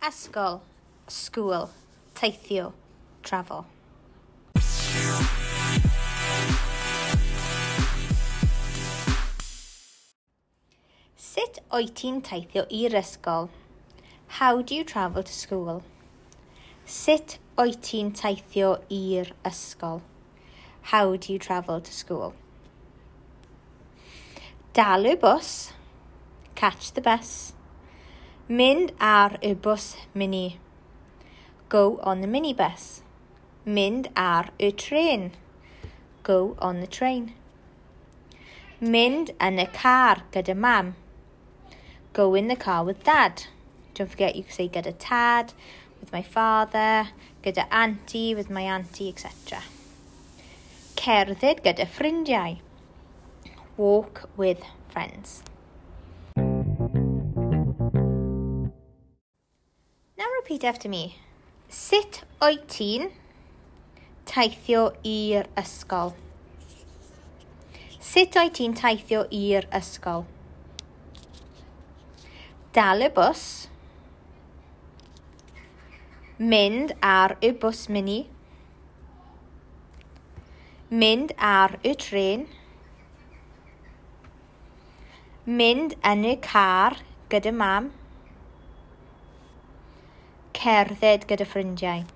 Ysgol, school, teithio, travel. Sut oed ti'n teithio i'r ysgol? How do you travel to school? Sut oed ti'n teithio i'r ysgol? How do you travel to school? Dal y bws. Catch the bus. Mynd ar y bws mini. Go on the minibus. Mynd ar y train. Go on the train. Mynd yn y car gyda mam. Go in the car with dad. Don't forget you can say gyda tad, with my father, gyda auntie, with my auntie, etc. Cerdded gyda ffrindiau. Walk with friends. repeat after me. Sut oed ti'n teithio i'r ysgol? Sut oed ti'n teithio i'r ysgol? Dal y bws. Mynd ar y bws mini. Mynd ar y tren. Mynd yn y car gyda mam cerdded gyda ffrindiau.